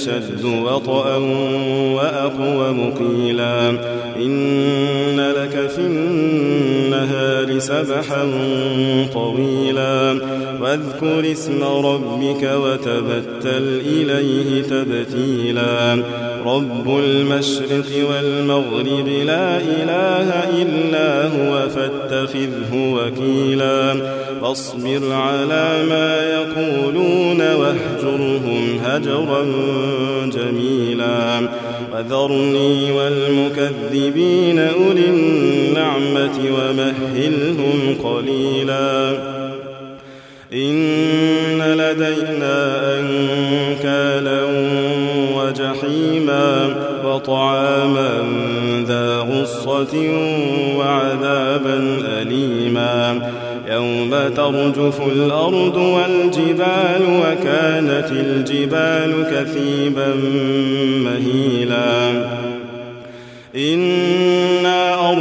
أشد وطئا وأقوم قيلا إن لك في النهار سبحا طويلا. واذكر اسم ربك وتبتل إليه تبتيلا. رب المشرق والمغرب لا إله إلا هو فاتخذه وكيلا. فاصبر على ما يقولون واهجرهم هجرا جميلا. وذرني والمكذبين أولي النعمة ومهلهم قليلا. إن لدينا أنكالا وجحيما وطعاما ذا غصة وعذابا أليما. يوم ترجف الأرض والجبال وكانت الجبال كثيبا مهيلا. إنا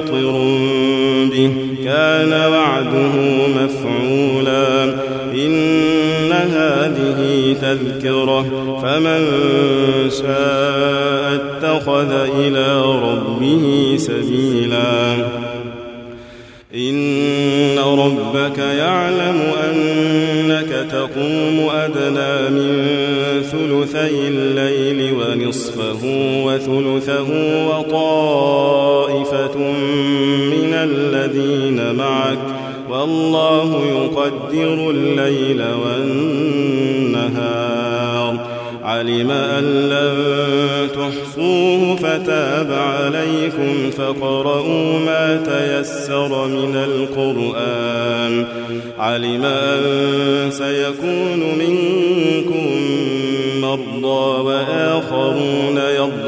منفطر به. كان وعده مفعولا. إن هذه تذكرة. فمن شاء اتخذ إلى ربه سبيلا. إن ربك يعلم أنك تقوم أدنى من ثلثي الليل ونصفه وثلثه وطائفة الذين معك والله يقدر الليل والنهار. علم أن لن تحصوه فتاب عليكم فقرؤوا ما تيسر من القرآن. علم أن سيكون منكم مرضى وآخرون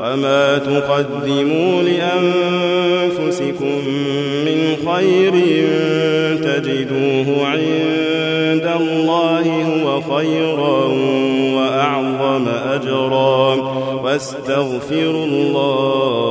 وما تقدموا لأنفسكم من خير تجدوه عند الله هو خيرا وأعظم أجرا واستغفروا الله